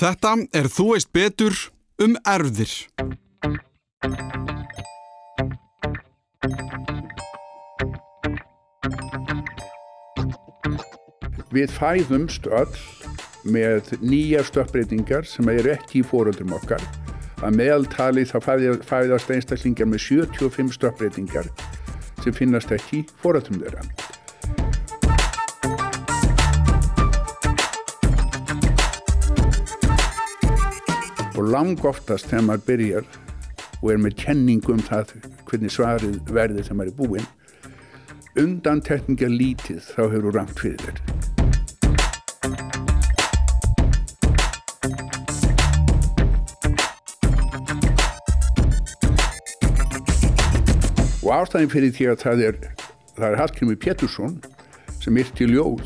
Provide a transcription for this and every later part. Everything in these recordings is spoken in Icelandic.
Þetta er Þú veist betur um erfðir. Við fæðumst öll með nýja stöppbreytingar sem eru ekki í fóröldrum okkar. Að meðaltali þá fæðast einstaklingar með 75 stöppbreytingar sem finnast ekki í fóröldrum þeirra. Lang oftast þegar maður byrjar og er með kenningu um það hvernig svarið verður maður er búinn, undan tekninga lítið þá hefur þú rangt fyrir þér. Og ástæðin fyrir því að það er, er Hallgrimur Pétursson sem yrti ljóð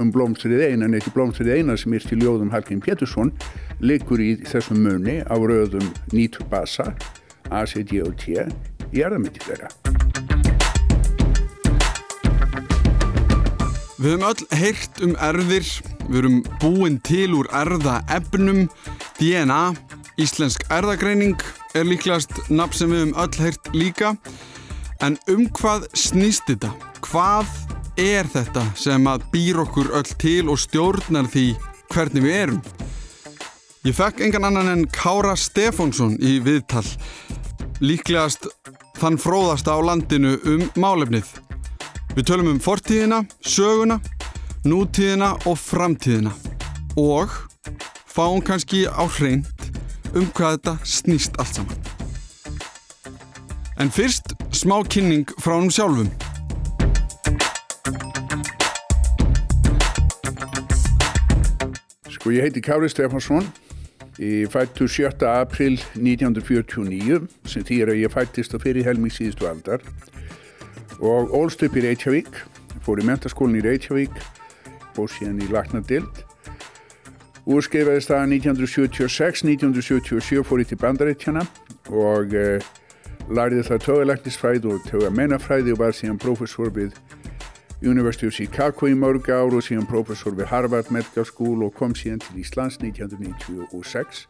um blómstrið eina, en ekki blómstrið eina sem yrti ljóð um Hallgrimur Pétursson, liggur í þessum munni á rauðum nýturbasa, ACD og T, í erðamitti þeirra. Við höfum öll heyrt um erðir, við höfum búin til úr erða efnum, DNA, íslensk erðagreining er líklegast nafn sem við höfum öll heyrt líka. En um hvað snýst þetta? Hvað er þetta sem að býr okkur öll til og stjórnar því hvernig við erum? Ég fekk engan annan en Kára Stefánsson í viðtal. Líklegast þann fróðasta á landinu um málefnið. Við tölum um fortíðina, söguna, nútíðina og framtíðina. Og fáum kannski á hreint um hvað þetta snýst allt saman. En fyrst smá kynning frá hann sjálfum. Sko ég heiti Kári Stefansson, fættu 7. april 1949 sem þýr að ég fættist á fyrir helmi síðustu aldar og ólst upp í Reykjavík, fór í mentaskólinn í Reykjavík, bóð síðan í Laknadild Úrskeifaðist það 1976, 1977 fór ég til bandarættjana og eh, lærði það töguleiknisfræði og tögamennafræði og var síðan professor við University of Chicago í mörg ár og síðan professor við Harvard Medical School og kom síðan til Íslands 1996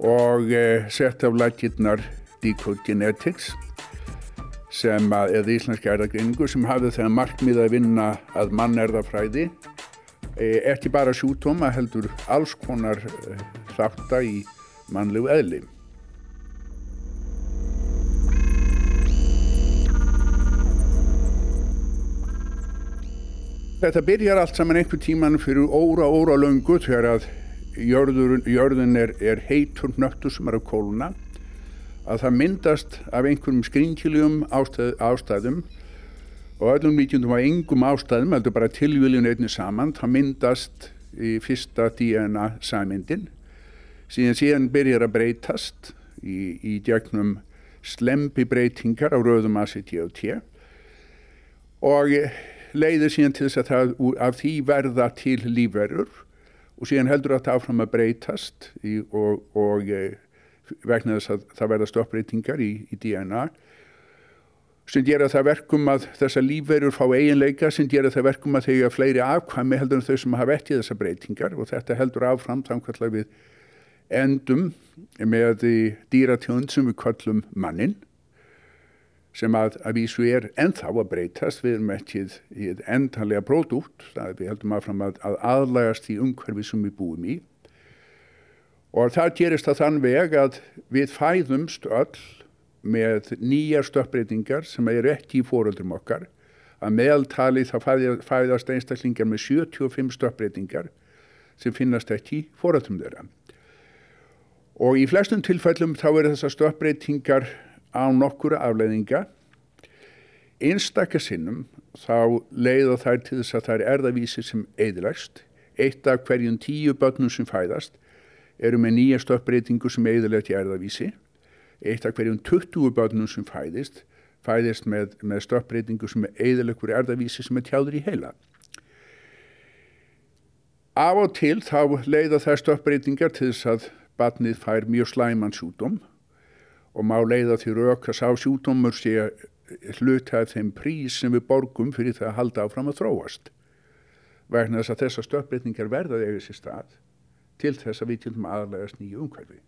og eh, sett af lækirnar Decode Genetics sem að, eða íslenska erðagreiningu sem hafði það markmið að vinna að mannerðafræði Eh, ekki bara sjútoma heldur alls konar eh, þátta í mannlegu eðli. Þetta byrjar allt saman einhver tíman fyrir óra, óra löngu þegar að jörður, jörðun er, er heitur nöttu sem er að kóluna að það myndast af einhverjum skrinkiljum ástæð, ástæðum og öllum líkjundum á engum ástæðum, heldur bara tilviljun einni saman, það myndast í fyrsta DNA samyndin, síðan síðan byrjar að breytast í, í gegnum slempi breytingar á rauðum ACT og leiðir síðan til þess að það, af því verða til lífverður og síðan heldur þetta áfram að breytast í, og, og vegna þess að það verða stoppbreytingar í, í DNA sem gera það verkum að þessa lífverður fá eiginleika sem gera það verkum að hafa fleiri afkvæmi heldur en þau sem hafa ekki þessa breytingar og þetta heldur áfram samkvæmlega við endum með dýratjónd sem við kallum mannin sem að, að vísu er ennþá að breytast, við erum ekki í endanlega pródútt, við heldum áfram að, að aðlægast í umhverfi sem við búum í. Og það gerist að þann veg að við fæðumst öll með nýjar stöppbreytingar sem eru ekki í fóröldrum okkar. Að meðaltali þá fæðast einstaklingar með 75 stöppbreytingar sem finnast ekki í fóröldrum þeirra. Og í flestum tilfellum þá eru þessar stöppbreytingar á nokkura afleiðinga. Einstakar sinnum þá leiða þær til þess að það er erðavísi sem eðilegst. Eitt af hverjum tíu börnum sem fæðast eru með nýja stöppbreytingu sem eðilegt í erðavísi eitt af hverjum 20 börnum sem fæðist fæðist með, með stöppbreytingu sem er eðalegur erðavísi sem er tjáður í heila. Af og til þá leiða það stöppbreytingar til þess að barnið fær mjög slæman sjúdóm og má leiða til raukas á sjúdómur sé hluta þeim prís sem við borgum fyrir það að halda áfram að þróast. Vegna þess að þessar stöppbreytingar verða eða sér stað til þess að við getum aðlægast nýju umhverfi.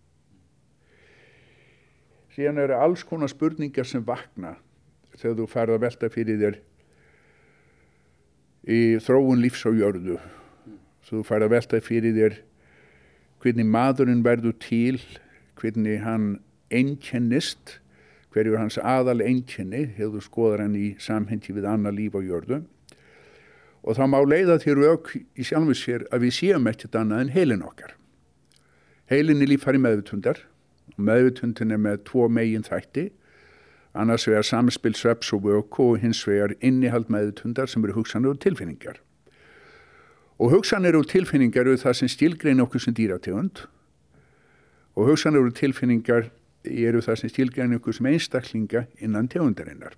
Síðan eru alls konar spurningar sem vakna þegar þú farið að velta fyrir þér í þróun lífs á jörðu. Þú farið að velta fyrir þér hvernig maðurinn verður til, hvernig hann einkennist, hverju er hans aðal einkenni, hefur skoðar hann í samhendi við annað líf á jörðu. Og þá má leiða til rauk í sjálfum sér að við séum ekkert annað en heilin okkar. Heilin er lífhæri meðvutundar og meðvutundin er með tvo megin þætti, annars vegar samspil sveps og vöku og hins vegar innihald meðvutundar sem eru hugsanir og tilfinningar. Og hugsanir og tilfinningar eru það sem stilgrein okkur sem dýrategund og hugsanir og tilfinningar eru það sem stilgrein okkur sem einstaklinga innan tegundarinnar.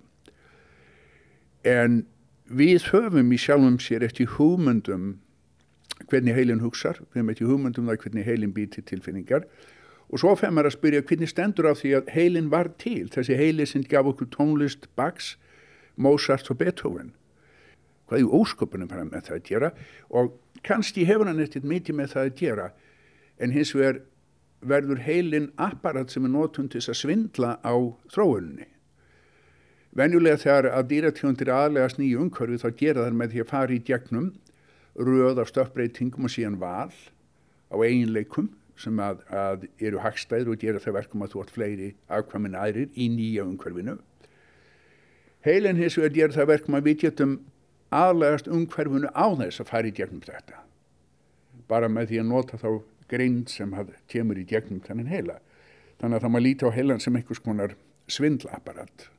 En við höfum í sjálfum sér eftir hugmyndum hvernig heilin hugsar, við höfum eftir hugmyndum það hvernig heilin býr til tilfinningar og svo fenn maður að spyrja hvernig stendur af því að heilin var til, þessi heili sem gaf okkur tónlist Bax, Mozart og Beethoven. Hvað er ósköpunum bara með það að gera og kannski hefur hann eftir mikið með það að gera en hins vegar verður heilin apparat sem er nótund til að svindla á þróunni Venjulega þegar að dýratjóndir aðlegast nýju umhverfi þá gera þær með því að fara í gegnum röð af stöppbreytingum og síðan val á eiginleikum sem að, að eru hagstæður og gera það verkum að þú átt fleiri afkvæmin aðrir í nýja umhverfinu. Heilin hins vegar gera það verkum að við getum aðlegast umhverfinu á þess að fara í gegnum þetta. Bara með því að nota þá grein sem kemur í gegnum þennan heila. Þannig að það maður líti á heilan sem einhvers konar svindlaparat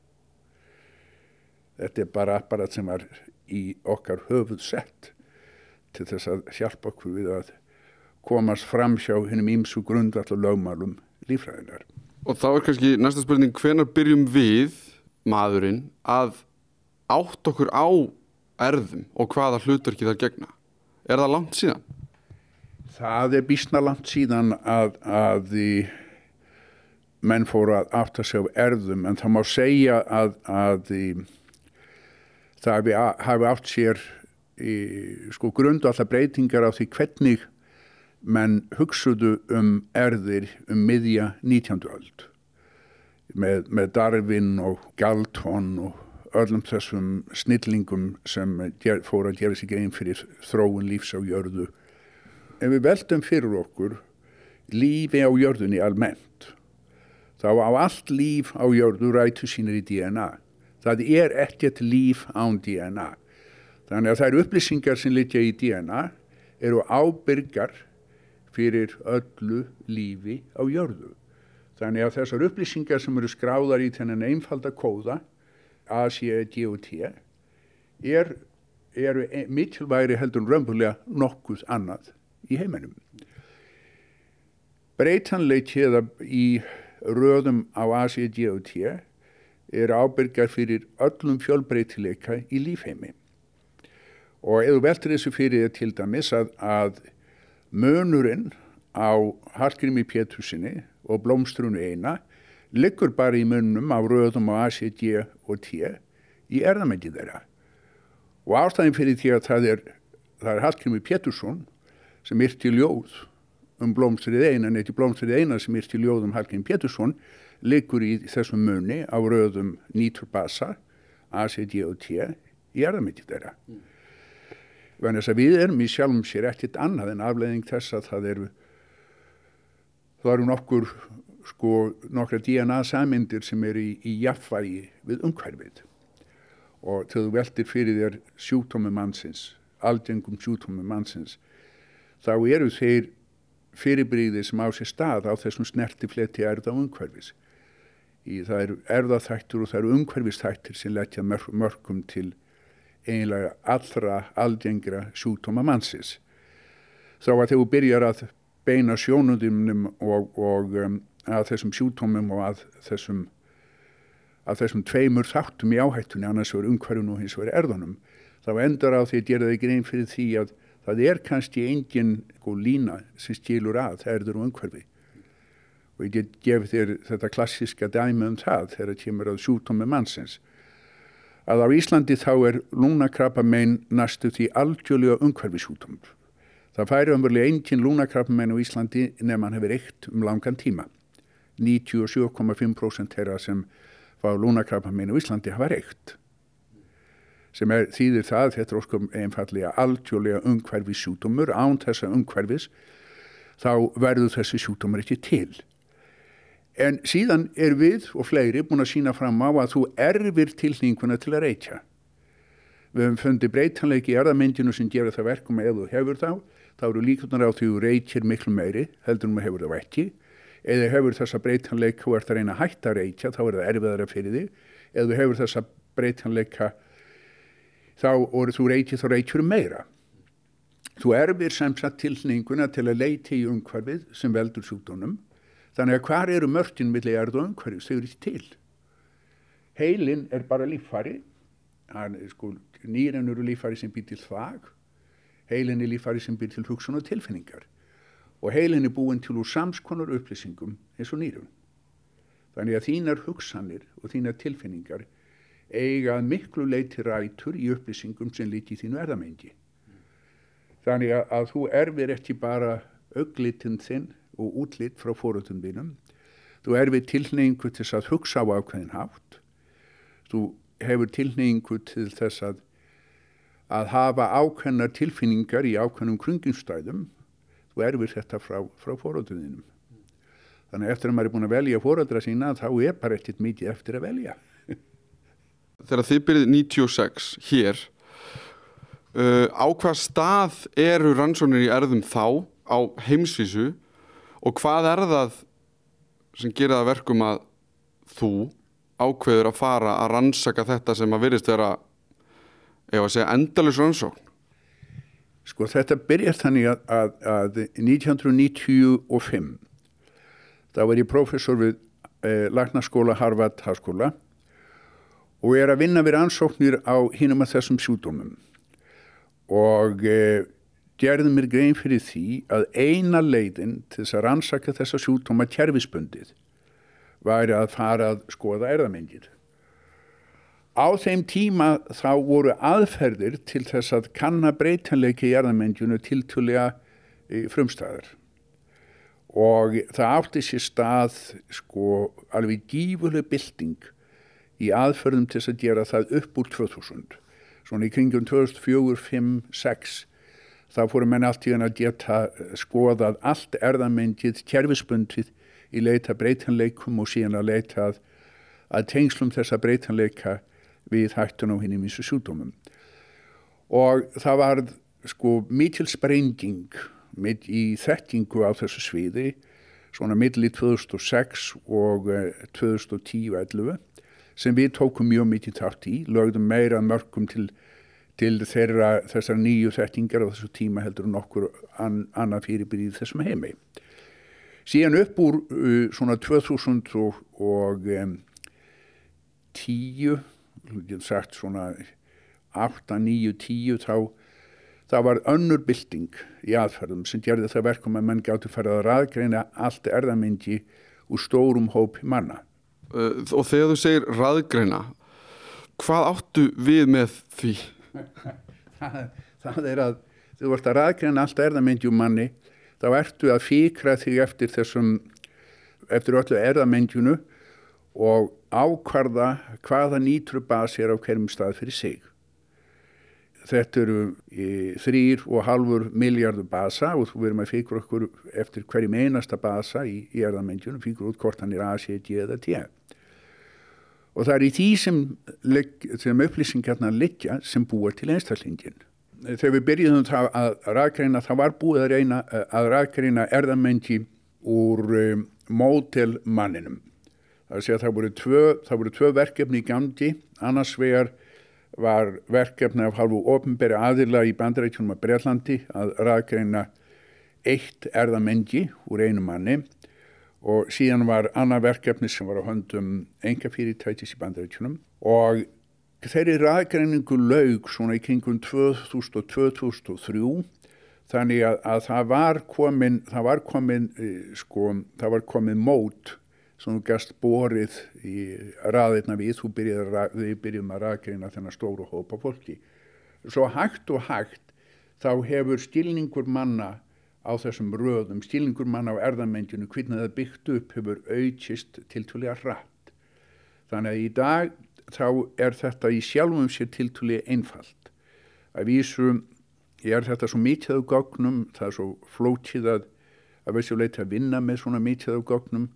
Þetta er bara apparat sem var í okkar höfuð sett til þess að hjálpa okkur við að komast fram hjá hennum ímsu grundallu lögmálum lífræðinar. Og þá er kannski næsta spurning, hvenar byrjum við, maðurinn, að átt okkur á erðum og hvaða hlutverki það gegna? Er það langt síðan? Það er bísna langt síðan að, að menn fóru að átta sig á erðum en það má segja að, að það hafi átt sér í, sko grundu alltaf breytingar á því hvernig menn hugsuðu um erðir um miðja 19. öld með, með Darwin og Galton og öllum þessum snillingum sem fóru að gera sig einn fyrir þróun lífs á jörðu. Ef við veldum fyrir okkur lífi á jörðunni almennt, þá á allt líf á jörðu rætu sínir í DNA það er ekkert líf án DNA. Þannig að eru upplýsingar sem litja í DNA eru ábyrgar fyrir öllu lífi á jörðu. Þannig að þessar upplýsingar sem eru skráðar í þennan einfalda kóða A, C, E, G og T er, eru e, mikilværi heldur römbulega nokkuð annað í heiminum. Breytanleikið í röðum á A, C, G og T er ábyrgar fyrir öllum fjölbreytileika í lífheimi. Og eða veldur þessu fyrir til dæmis að, að mönurinn á Hallgrími Pétursinni og blómstrunu eina liggur bara í munum á röðum á ACD og T í erðamengi þeirra. Og ástæðin fyrir því að það er, er Hallgrími Pétursson sem yrti ljóð um blómstrið eina, neitt í blómstrið eina sem yrti ljóð um Hallgrími Pétursson liggur í þessum munni á röðum nýturbasa ACD og T í erðamitti þeirra. Mm. Þannig að við erum í sjálfum sér ekkit annað en afleðing þess að það eru það eru nokkur sko nokkra DNA samindir sem eru í, í jafnvægi við umhverfið og þegar þú veldir fyrir þér sjúktómi mannsins, aldengum sjúktómi mannsins þá eru þeir fyrirbríði sem á sér stað á þessum snerti fletti erða umhverfis í það eru erðaþættur og það eru umhverfistættir sem letja mörgum til eiginlega allra aldengra sjúkdóma mannsins. Þá að þegar þú byrjar að beina sjónundumnum og, og um, að þessum sjúkdómum og að þessum, að þessum tveimur þáttum í áhættunni, annars verður umhverfun og hins verður erðunum, þá endar á því að gera þig grein fyrir því að það er kannski engin sko, lína sem stílur að erður og umhverfi og ég get gefið þér þetta klassiska dæmi um það þegar það kemur að sjúkdómi mannsins að á Íslandi þá er lúnakrabba megin næstu því algjörlega umhverfi sjúkdómur Það færi umverulega einn lúnakrafmenn á Íslandi nefn hann hefur eitt um langan tíma. 97,5% þeirra sem fá lúnakrafmenn á Íslandi hafa eitt. Sem er, þýðir það, þetta er óskum einfallega alltjóðlega umhverfis sjútumur, án þessa umhverfis, þá verður þessi sjútumur ekki til. En síðan er við og fleiri búin að sína fram á að þú erfir tilninguna til að reykja. Við höfum fundið breytanleiki í erðamyndinu sem gefur það verkum ef þú hefur þá, þá eru líkunar á því þú reykir miklu meiri, heldur um að hefur það ekki. Eða hefur þessa breytanleika og ert að reyna að hætta að reykja, þá er það erfiðara fyrir þig. Eða hefur þessa breytanleika, þá orður þú reykir, þá reykir um meira. Þú erfir sem sagt tilninguna til að leyti í umhverfið sem veldur sjúkdónum. Þannig að hvar eru mörgin millir erð og umhverfið? Þau eru til. Heilin er bara líffari. Sko, nýren eru líffari sem býr til þvag. Heilin er líffari sem býr til hugsun og tilfinningar. Og heilin er búin til úr samskonar upplýsingum eins og nýrum. Þannig að þínar hugsanir og þínar tilfinningar eiga miklu leiti rætur í upplýsingum sem líti þínu erðamengi. Þannig að, að þú erfir ekki bara auglitinn þinn og útlitt frá fóröldum þínum. Þú erfir tilneyingu til þess að hugsa á ákveðin hátt. Þú hefur tilneyingu til þess að, að hafa ákveðnar tilfinningar í ákveðnum krunginstæðum. Þú erfir þetta frá, frá fóröldum þínum. Þannig eftir að maður er búin að velja fóröldra sína þá er bara ekkert mikið eftir að velja. Þegar þið byrjið 96 hér, uh, á hvað stað eru rannsóknir í erðum þá á heimsvísu og hvað er það sem gerir það verkum að þú ákveður að fara að rannsaka þetta sem að virðist vera ef að segja endalus rannsókn? Sko þetta byrjar þannig að, að, að 1995 þá var ég professor við eh, Lagnarskóla Harvard Háskóla og er að vinna við rannsóknir á hinum að þessum sjúdómum og eh, gerði mér grein fyrir því að eina leiðin til þess að rannsaka þessa sjúdóma kjærfisbundið væri að fara að skoða erðamengir. Á þeim tíma þá voru aðferðir til þess að kanna breytanleiki í erðamengjunu tiltulega frumstæðar og það átti sér stað sko alveg gífurleg bylting í aðferðum til að gera það upp úr 2000 svona í kringum 2004, 5, 6 þá fórum menn allt í hann að geta skoðað allt erðamengið kerfisbundið í leita breytanleikum og síðan að leita að, að tengslum þessa breytanleika við hættun á hinn í mísu sjúdómum og það var sko mikil sprenging mitt í þekkingu á þessu sviði svona milli 2006 og 2010-11 sem við tókum mjög mikið þátt í, lögðum meira mörgum til, til þeirra þessar nýju þekkingar á þessu tíma heldur nokkur an, annað fyrirbyrðið þessum heimi. Síðan upp úr uh, svona 2000 og, og um, 10, sagt svona 8, 9, 10 þá það var önnur bylting í aðferðum sem gerði það verkum að menn gáttu farið að raðgreina allt erðamengi úr stórum hóp manna. Uh, og þegar þú segir raðgreina, hvað áttu við með því? það, það er að þú vart að raðgreina allt erðamengi um manni, þá ertu að fíkra þig eftir þessum, eftir öllu erðamengjunu og ákvarða hvaða nýtrubas er á hverjum stað fyrir sig. Þetta eru þrýr og halvur miljardur basa og þú verðum að fíkur okkur eftir hverjum einasta basa í, í erðamengjunum, fíkur út hvort hann er A, C, D eða T. Og það er í því sem, sem upplýsingarna liggja sem búar til einstaklingin. Þegar við byrjuðum það að rækreina, það var búið að reyna að rækreina erðamengi úr um, mótelmanninum. Það er að það voru tvö, tvö verkefni í gangi, annars vegar var verkefni af halvu ofnbæri aðila í bandarækjunum að Breitlandi að ræðgreina eitt erðamengi úr einu manni. Og síðan var annað verkefni sem var á höndum enga fyrirtætis í bandarækjunum og þeirri ræðgreiningu laug svona í kringum 2000-2003 þannig að, að það var komin, það var komin, sko, það var komin mót sem gæst borið í raðirna við, byrjum, við byrjum að ræðgreina þennan stóru hópa fólki. Svo hægt og hægt þá hefur stilningur manna á þessum röðum, stilningur manna á erðamendjunu, hvernig það byggt upp hefur auðkist tiltúlega hratt. Þannig að í dag þá er þetta í sjálfum sér tiltúlega einfalt. Að vísu er þetta svo mikið af gögnum, það er svo flótið að að veist ég leiti að vinna með svona mikið af gögnum,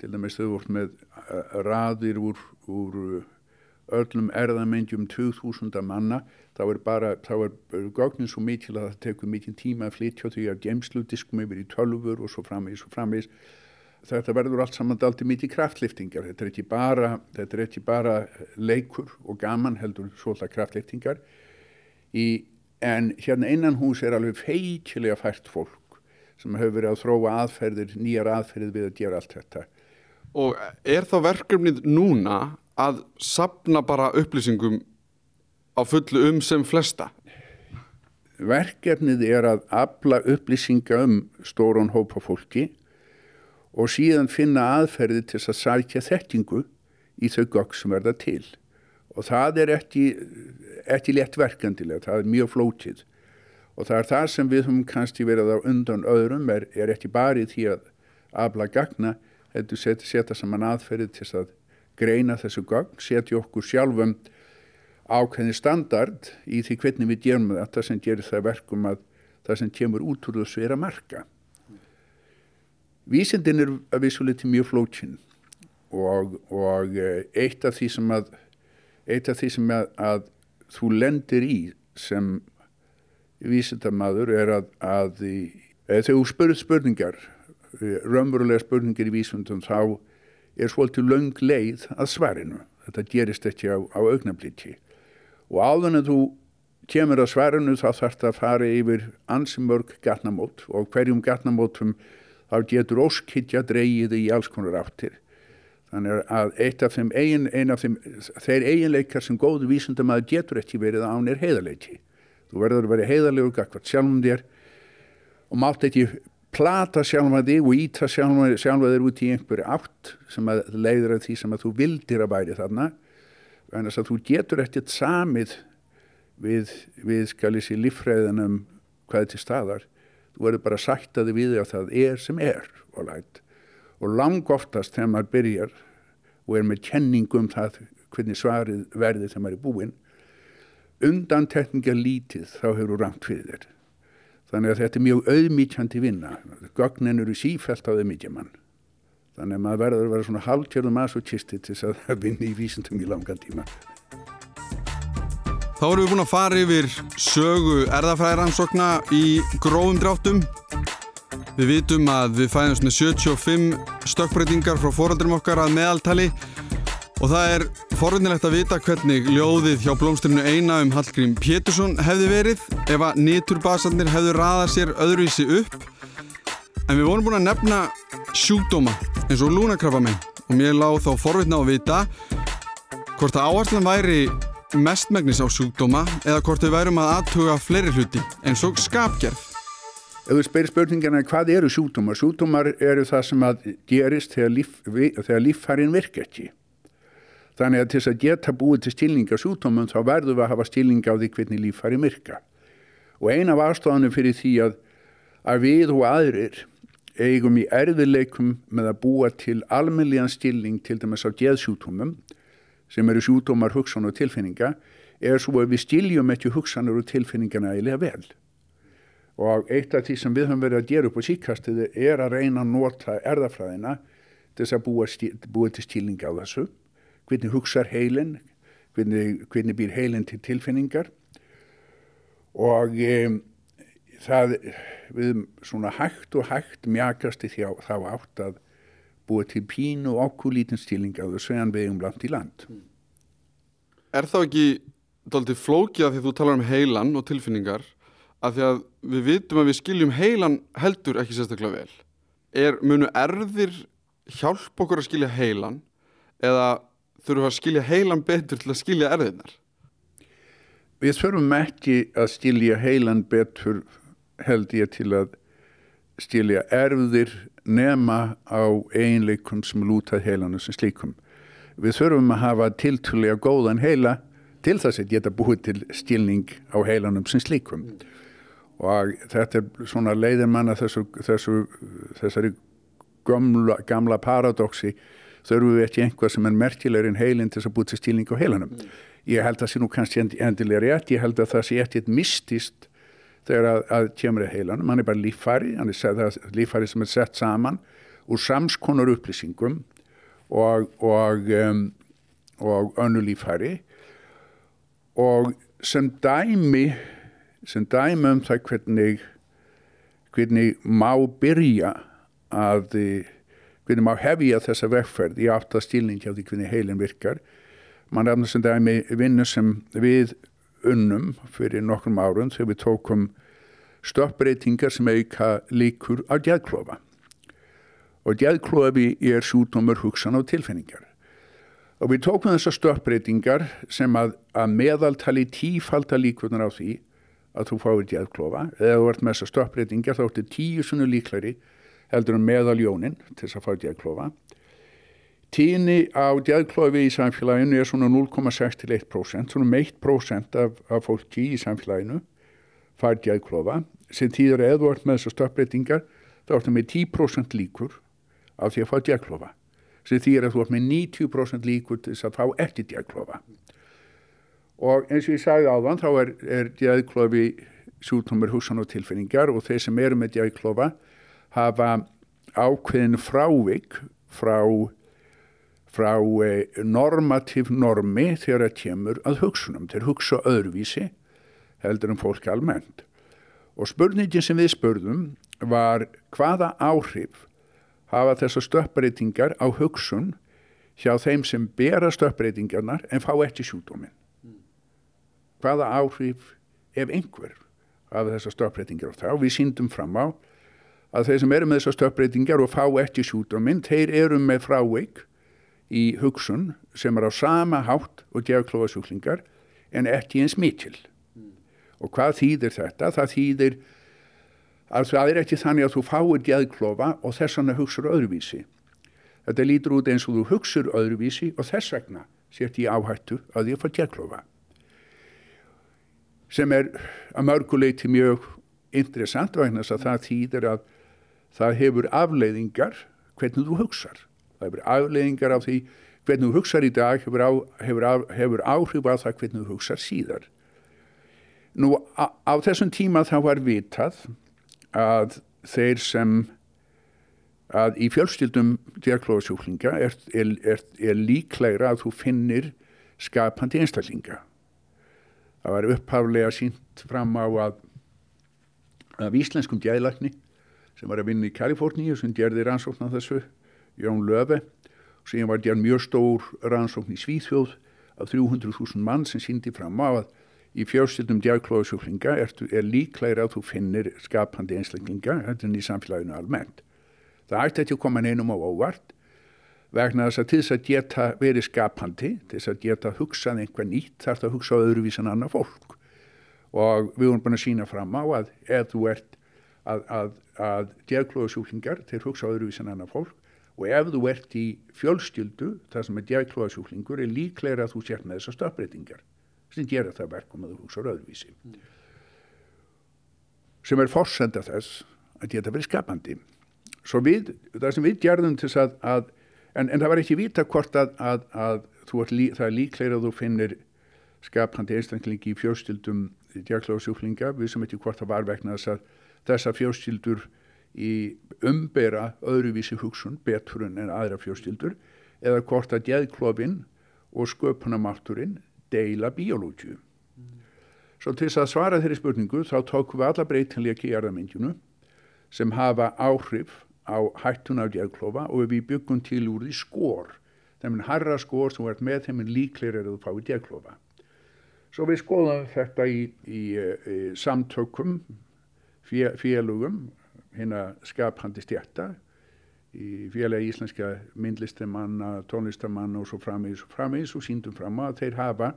til dæmis þau vort með eh, raðir úr, úr öllum erðamendjum 2000 manna. Þá er bara, þá er gögnin svo mikil að það tekur mikið tíma að flytja því að gemsludiskum yfir í tölfur og svo framvís og framvís þetta verður allt saman aldrei mikið kraftliftingar. Þetta er ekki bara, er ekki bara leikur og gaman heldur svolítið kraftliftingar. Í, en hérna innan hús er alveg feikilega fært fólk sem hefur verið að þróa aðferðir, nýjar aðferðir við að gera allt þetta Og er þá verkefnið núna að sapna bara upplýsingum á fullu um sem flesta? Verkefnið er að afla upplýsinga um stórun hópa fólki og síðan finna aðferði til að sækja þettingu í þau gögg sem verða til. Og það er ekki, létt verkandilega, það er mjög flótið. Og það er það sem við höfum kannski verið á undan öðrum, er, er ekki bara í því að afla gagna, heldur setja, setja saman aðferði til að greina þessu gögn, setja okkur sjálfum ákveðni standard í því hvernig við gerum þetta sem gerir það verkum að það sem kemur út úr þessu er að marka. Vísindin er að vissuleiti mjög flókin og, og eh, eitt af því sem að, af því sem að, að þú lendir í sem vísindamadur er að, að þegar þú spurð spurningar, eh, raunverulega spurningar í vísindum þá er svolítið laung leið að svarinu. Þetta gerist ekki á, á augnablíti. Og áðan að þú kemur að svarinu þá þarf það að fara yfir ansimörg gatnamót og hverjum gatnamótum þá getur óskittja dreyið í alls konar áttir. Þannig að af þeim, eigin, af þeim þeir eiginleikar sem góðu vísundamæður getur ekki verið án er heiðarleiki. Þú verður að vera heiðarlegur gagvart sjálfum þér og mátt ekki plata sjálfa þig og íta sjálfa, sjálfa þig út í einhverju átt sem að leiður að því sem að þú vildir að væri þarna. En þess að þú getur ekkert samið við, við skal ég sé líffræðinum hvað er til staðar. Þú verður bara sagt að þið við að það er sem er og, og lang oftast þegar maður byrjar og er með kenningum það hvernig svarið verði þegar maður er búinn undan tekninga lítið þá hefur þú ramt fyrir þér Þannig að þetta er mjög auðmítjandi vinna. Gögnin eru sífælt á auðmítjaman. Þannig að maður verður að vera svona hálftjörðum aðsókisti til þess að vinna í vísindum í langan tíma. Þá erum við búin að fara yfir sögu erðafræðiransokna í grófum dráttum. Við vitum að við fæðumst með 75 stökkbreytingar frá foröldurum okkar að meðaltali Og það er forvinnilegt að vita hvernig ljóðið hjá blómstrinu eina um Hallgrím Pétursson hefði verið ef að nýturbasarnir hefðu raðað sér öðruvísi upp. En við vorum búin að nefna sjúkdóma eins og lúnakrafamenn og mér lág þá forvinna að vita hvort að áherslan væri mestmægnis á sjúkdóma eða hvort við værum að aðtuga fleiri hluti eins og skapgerð. Ef þú spyrir spurningina hvað eru sjúkdómar? Sjúkdómar eru það sem að gerist þegar líffærin virka ekki. Þannig að til þess að geta búið til stilninga sjúkdómum þá verður við að hafa stilninga á því hvernig líf fari myrka. Og eina af aðstofanum fyrir því að, að við og aðrir eigum í erðileikum með að búa til almennilegan stilning til dæmis á geðsjúkdómum sem eru sjúkdómar, hugsan og tilfinninga er svo að við stiljum ekki hugsanur og tilfinningana eiginlega vel. Og eitt af því sem við höfum verið að gera upp á síkastiði er að reyna að nota erðafræðina til þess að búa, búa til stilninga á þessu hvernig hugsaður heilin, hvernig, hvernig býr heilin til tilfinningar og um, það við svona hægt og hægt mjakast í því þá átt að búa til pínu og okkulítinn stíling á þessu en við um land í land. Er þá ekki doldið flókið að því að þú talar um heilan og tilfinningar að því að við vitum að við skiljum heilan heldur ekki sérstaklega vel. Er munu erðir hjálp okkur að skilja heilan eða þurfum að skilja heilan betur til að skilja erðinar? Við þurfum ekki að skilja heilan betur held ég til að skilja erðir nema á einleikum sem lútað heilanu sem slíkum. Við þurfum að hafa tiltúlega góðan heila til þess að geta búið til stilning á heilanum sem slíkum. og þetta er svona leiðin manna þessu, þessu, þessari gamla, gamla paradoksi þurfum við ekki einhvað sem er merkilegur en heilin til þess að búið til stíling á heilanum. Mm. Ég held að það sé nú kannski endilega rétt, ég held að það sé ekkert mistist þegar að, að kemur í heilanum, hann er bara líffæri, hann er líffæri sem er sett saman úr samskonar upplýsingum og, og, um, og önnu líffæri og sem dæmi, sem dæmi um það hvernig, hvernig má byrja að hvernig má hefja þessa vegferð í aftastílning hjá því hvernig heilin virkar. Man er sem dæmi vinnu sem við unnum fyrir nokkrum árun þegar við tókum stöppbreytingar sem auka líkur á djæðklofa. Og djæðklofi er sjútumur hugsan og tilfinningar. Og við tókum þessar stöppbreytingar sem að, að meðaltali tífalda líkunar á því að þú fáir djæðklofa. Eða þú ert með þessar stöppbreytingar þá ertu tíu sunnu líklari heldur um meðaljónin til þess að fá djæðklofa. Tíni á djæðklofi í samfélaginu er svona 0,6 til 1%, svona um 1% af, af fólki í samfélaginu fær djæðklofa sem tíður eða þú ert með þessar stöppbreytingar þá ertu með 10% líkur af því að fá djæðklofa sem þýr að þú ert með 90% líkur til þess að fá eftir djæðklofa og eins og ég sagði áðan þá er, er djæðklofi sjútumur húsan og tilfinningar og þeir sem eru með djæðklofa hafa ákveðin frávik frá, frá eh, normativ normi þegar það kemur að hugsunum. Þeir hugsa öðruvísi heldur en fólk almennt. Og spurningin sem við spurðum var hvaða áhrif hafa þessar stöppbreytingar á hugsun hjá þeim sem bera stöppbreytingarnar en fá eftir sjúdóminn. Hvaða áhrif ef einhver hafa þessar stöppbreytingar á þá? Við síndum fram á að þeir sem eru með þessar stökkbreytingar og fá eftir sjúdóminn, þeir eru með fráveik í hugsun sem er á sama hátt og djafklófasjúklingar en ekki eins mikil. Mm. Og hvað þýðir þetta? Það þýðir að það er ekki þannig að þú fáir djafklófa og þess vegna hugsaður öðruvísi. Þetta lítur út eins og þú hugsaður öðruvísi og þess vegna sért ég áhættu að ég fá djafklófa. Sem er að mörguleiti mjög interessant vegna þess að það þýðir að það hefur afleiðingar hvernig þú hugsar. Það hefur afleiðingar af því hvernig þú hugsar í dag hefur, á, hefur, á, hefur áhrif á það hvernig þú hugsar síðar. Nú á, á þessum tíma þá var vitað að þeir sem að í fjölstildum diaklóðsjúklinga er, er, er, er líklegra að þú finnir skapandi einstaklinga. Það var upphaflega sínt fram á að af íslenskum djæðlækni sem var að vinna í Kaliforníu sem gerði rannsókn á þessu, Jón Löfe og síðan var gerð mjög stór rannsókn í Svíþjóð af 300.000 mann sem síndi fram á að í fjárstildum djagklóðsjúklinga er, er líklegir að þú finnir skapandi er í samfélaginu almennt. Það ætti ekki að koma neinum á óvart vegna þess að til þess að geta verið skapandi, til þess að geta hugsað einhver nýtt þarf það að hugsa öðruvísan annað fólk og við vorum búin að sína fram á að ef þú ert að, að, að djæðklóðasjúklingar þeir hugsa öðruvísan annar fólk og ef þú ert í fjölstyldu þar sem er djæðklóðasjúklingur er líklega að þú sért með þessar stöðbreytingar sem gera það verkum að þú hugsa öðruvísi mm. sem er fórsenda þess að geta verið skapandi svo við, það sem við gerðum til að, að en, en það var ekki vita hvort að, að lí, það er líklega að þú finnir skapandi einstaklingi í fjölstyldum djæðklóðasjúklinga við sem ekki hvort það var vegna þess að þessa fjárskildur í umbera öðruvísi hugsun betur en aðra fjárskildur eða hvort að djeðklofinn og sköpunamátturinn deila biológiu. Mm. Svo til þess að svara þeirri spurningu þá tókum við alla breytinleiki í erðamindjunu sem hafa áhrif á hættun af djeðklofa og við byggum til úr því skór. Þeim er harra skór sem verður með þeim er líklegir að þú fái djeðklofa. Svo við skoðum þetta í, í, í samtökum félugum hérna skapandi stjætta í félagi íslenska myndlistamanna, tónlistamanna og svo framins og framins og síndum fram að þeir hafa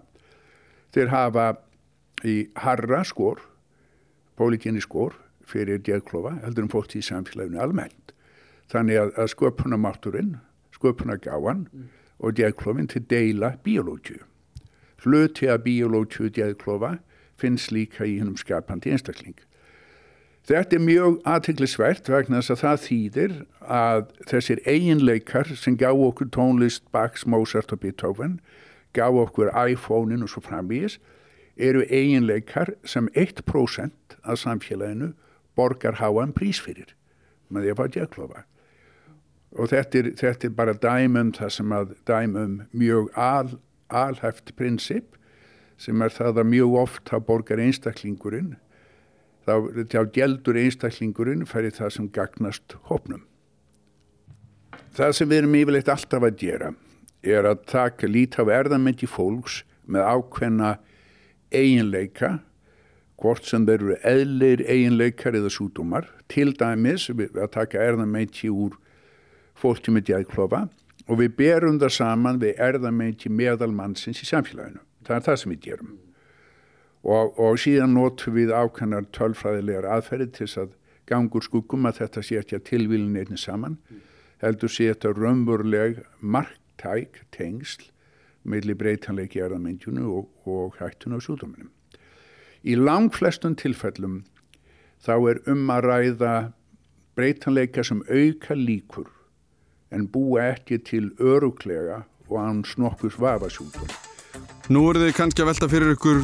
þeir hafa í harra skór pólitíni skór fyrir djegklofa heldur um fólk í samfélaginu almennt. Þannig að, að sköpunamátturinn sköpunagáan mm. og djegklofin til deila biológiu hluti að biológiu djegklofa finnst líka í hennum skapandi einstakling Þetta er mjög aðtiklisvert vegna þess að það þýðir að þessir eiginleikar sem gá okkur tónlist Bachs, Mozart og Beethoven, gá okkur iPhone-in og svo framvís, eru eiginleikar sem 1% af samfélaginu borgar háan prís fyrir með því að fá djöklofa. Og þetta er, þetta er bara dæmum það sem að dæmum mjög al, alhæft prinsip sem er það að mjög oft að borgar einstaklingurinn þá, þá gældur einstaklingurinn færi það sem gagnast hópnum. Það sem við erum yfirleitt alltaf að gera er að taka lítið af erðamenti fólks með ákveðna eiginleika, hvort sem þeir eru eðlir eiginleikar eða sútumar, til dæmis að taka erðamenti úr fólki með djæðklofa og við berum það saman við erðamenti meðalmannsins í samfélaginu. Það er það sem við gerum og, og síðan notum við ákannar tölfræðilegar aðferði til þess að gangur skuggum að þetta sé ekki að tilvílin einnig saman heldur sé þetta raunveruleg marktæk tengsl meðli breytanleiki erðamindjunu og, og hættun á súdóminum. Í lang flestum tilfellum þá er um að ræða breytanleika sem auka líkur en búa ekki til öruglega og án snokkus vafasúdum. Nú eru þið kannski að velta fyrir ykkur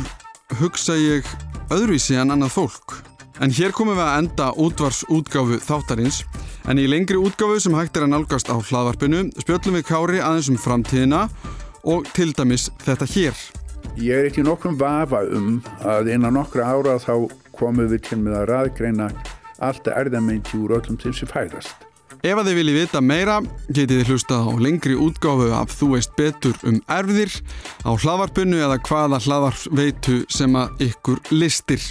hugsa ég öðruvísi en annað fólk. En hér komum við að enda útvarsútgáfu þáttarins en í lengri útgáfu sem hægt er að nálgast á hlaðvarpinu spjöllum við Kári aðeins um framtíðina og til dæmis þetta hér. Ég er ekki nokkrum vafa um að innan nokkra ára þá komum við til með að raðgreina alltaf erðamengi úr öllum til sem fæðast. Ef að þið viljið vita meira getið þið hlustað á lengri útgáfu af Þú veist betur um erfðir á hlaðvarpinu eða hvaða hlaðvarpveitu sem að ykkur listir.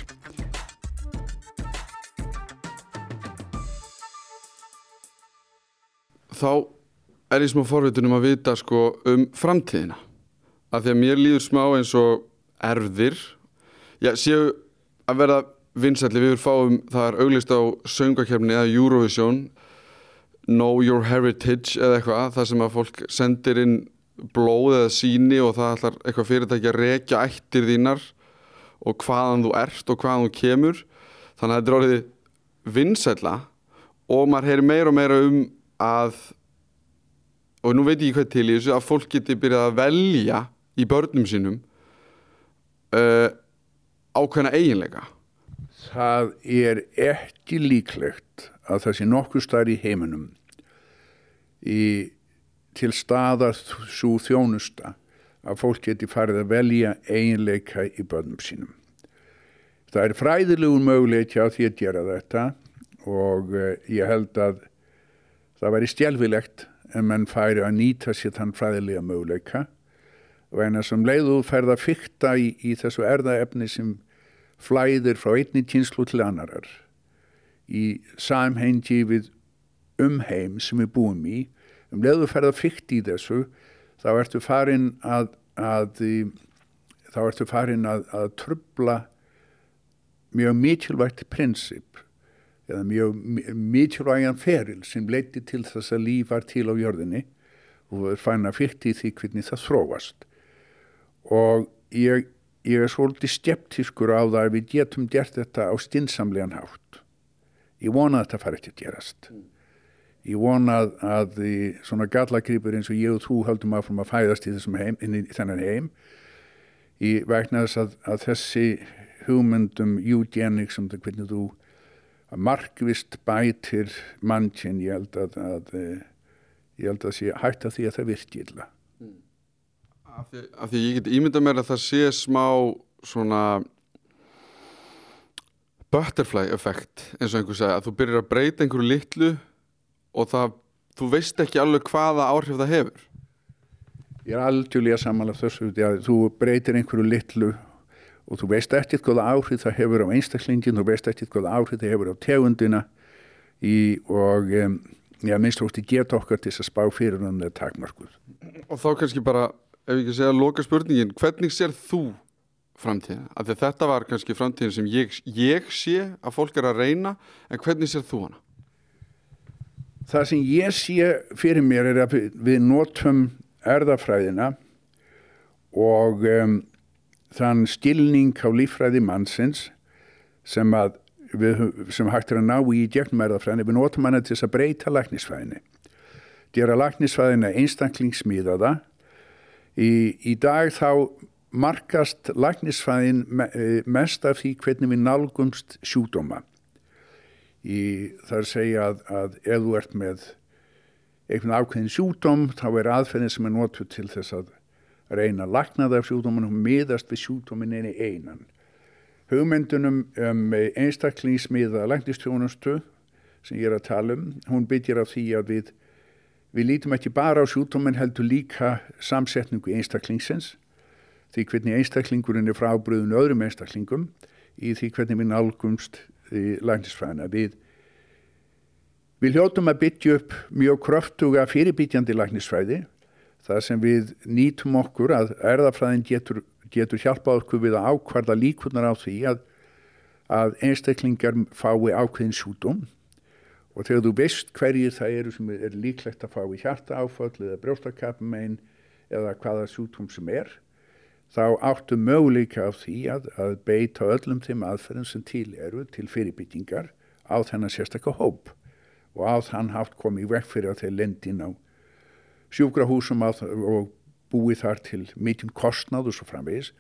Þá er ég smá forvitunum að vita sko um framtíðina. Af því að mér líður smá eins og erfðir. Já, séu að verða vinsætli við fáum það er auglist á söngakefni eða Eurovision Know Your Heritage eða eitthvað það sem að fólk sendir inn blóð eða síni og það ætlar eitthvað fyrirtæki að rekja ættir þínar og hvaðan þú ert og hvaðan þú kemur. Þannig að þetta er orðið vinsætla og maður heyri meira og meira um að og nú veit ég hvað til í þessu að fólk geti byrjað að velja í börnum sínum uh, ákveðna eiginleika. Það er ekki líklegt að það sé nokkuð starf í heiminum í, til staðar svo þjónusta að fólk geti farið að velja eiginleika í börnum sínum. Það er fræðilegur möguleik á því að gera þetta og uh, ég held að það væri stjálfilegt en mann færi að nýta sér þann fræðilega möguleika og eina sem leiðu færða fyrta í, í þessu erðaefni sem flæðir frá einni kynslu til annarar í samhengi við umheim sem við búum í. Um leiðu ferða fyrkt í þessu þá ertu farin að, að þá ertu farin að, að trubla mjög mikilvægt prinsip eða mjög mikilvægan feril sem leiti til þess að líf var til á jörðinni og við fann að fyrkt í því hvernig það þróast. Og ég, ég er svolítið skeptískur á það að við getum gert þetta á stinsamlegan hátt ég vona að þetta fari ekki að gerast. Ég vona að, að svona gallagrýpur eins og ég og þú höldum að að fæðast í þessum heim, inn í þennan heim í vegna þess að, að þessi hugmyndum eugenics um það hvernig þú markvist bætir mannkinn ég held að, að ég held að sé hægt að því að það virki illa. Af, því, af því ég get ímynda mér að það sé smá svona butterfly effekt eins og einhver segja að þú byrjar að breyta einhverju litlu og það, þú veist ekki alveg hvaða áhrif það hefur. Ég er aldjúlega samanlega þessu að þú breytir einhverju litlu og þú veist ekkert hvaða áhrif það hefur á einstaklingin, þú veist ekkert hvaða áhrif það hefur á tegundina í, og um, já, minnst þú veist ég get okkar til þess að spá fyrir um það takmarkuð Og þá kannski bara, ef ég ekki segja loka spurningin, hvernig sér þú framtíðin, af því þetta var kannski framtíðin sem ég, ég sé að fólk er að reyna, en hvernig sér þú hana? Það sem ég sé fyrir mér er að við notum erðafræðina og um, þann skilning á lífræði mannsins sem við, sem hægt er að ná í gegnum erðafræðinni, við notum hana til þess að breyta læknisfræðinni. Gera læknisfræðina einstaklingsmíðaða. Í, í dag þá markast læknisfræðin mest af því hvernig við nálgumst sjúdóma. Það er að segja að, að ef þú ert með einhvern ákveðin sjúdóm þá er aðferðin sem er notuð til þess að reyna að lakna það af sjúdómanum miðast við sjúdómin eini einan. Hugmyndunum um einstaklingsmiða læknistjónustu sem ég er að tala um, hún byggir á því að við, við lítum ekki bara á sjúdómin heldur líka samsetningu einstaklingsins því hvernig einstaklingurinn er frábriðun öðrum einstaklingum í því hvernig við nálgumst í læknisfræðina. Við, við hljóttum að byggja upp mjög kröftuga fyrirbyggjandi læknisfræði þar sem við nýtum okkur að erðafræðin getur, getur hjálpað okkur við að ákvarða líkunar á því að, að einstaklingar fái ákveðin sjútum og þegar þú veist hverjir það eru sem er líklegt að fá í hjarta áfall eða brjóstakapmein eða hvaða sjútum sem er þá áttu möguleika á því að, að beita öllum þeim aðferðum sem til eru til fyrirbyggingar á þennan sérstakka hóp og á þann haft komið vekk fyrir að þeir lendin á sjúkrahúsum og búið þar til mikinn kostnáð og svo framvegis.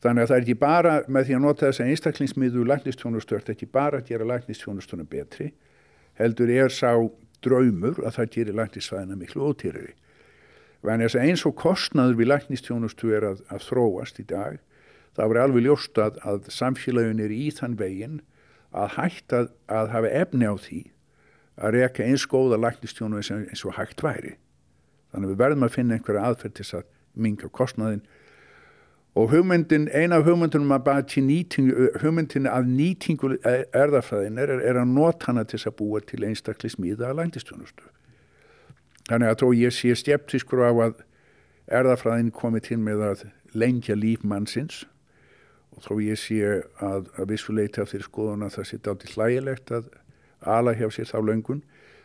Þannig að það er ekki bara með því að nota þess að einstaklingsmiðu læknistjónustört ekki bara að gera læknistjónustunum betri, heldur er sá draumur að það gerir læknisvæðina miklu ótýrari. Þannig að eins og kostnaður við læknistjónustu er að, að þróast í dag, þá er alveg ljóst að, að samfélagin er í þann veginn að hægt að, hafa efni á því að reyka eins góða læknistjónu eins, eins og hægt væri. Þannig að við verðum að finna einhverja aðferð til að minga kostnaðin og hugmyndin, eina af hugmyndunum að nýtingu, hugmyndin að nýtingu erðafræðin er, er að nota hana til að búa til einstaklis miða að læknistjónustu. Þannig að þó ég sé stjeptiskur á að erðafræðin komi til með að lengja líf mannsins og þó ég sé að, að vissuleita fyrir skoðuna það sé dátil hlægilegt að ala hjá sér þá löngun,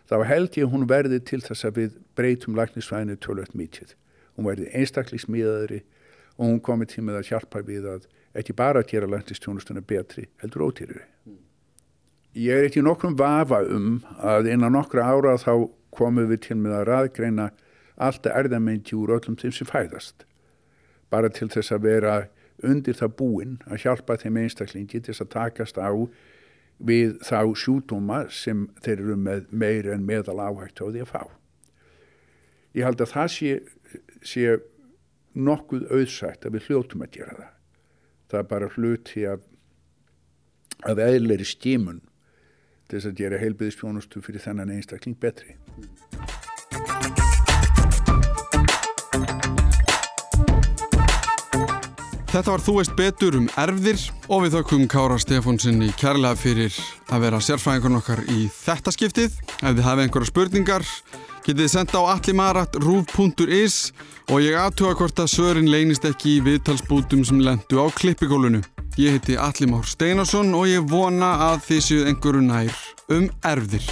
þá held ég hún verði til þess að við breytum læknisfræðinu tölvöld mítið. Hún verði einstaklismíðaðri og hún komi til með að hjálpa við að ekki bara að gera læknistjónustuna betri, heldur ótýrri. Mm. Ég er ekki nokkrum vafa um að innan nokkra ára þá komum við til með að raðgreina alltaf erðamengi úr öllum þeim sem fæðast. Bara til þess að vera undir það búin að hjálpa þeim einstaklingi til þess að takast á við þá sjúdóma sem þeir eru með meir en meðal áhægt á því að fá. Ég held að það sé, sé nokkuð auðsætt að við hljóttum að gera það. Það er bara hluti af, af eðleri stímun til þess að gera heilbyðistjónustu fyrir þennan einstakling betri. Þetta var Þú veist betur um erfðir og við þökkum Kára Stefónssoni kærlega fyrir að vera sérfræðingun okkar í þetta skiptið. Ef þið hafið einhverja spurningar getið þið senda á allimarat.ruf.is og ég aðtuga hvort að sörin leynist ekki í viðtalsbútum sem lendu á klippikólunu. Ég heiti Allimár Steinarsson og ég vona að þið séu einhverju nær um erfðir.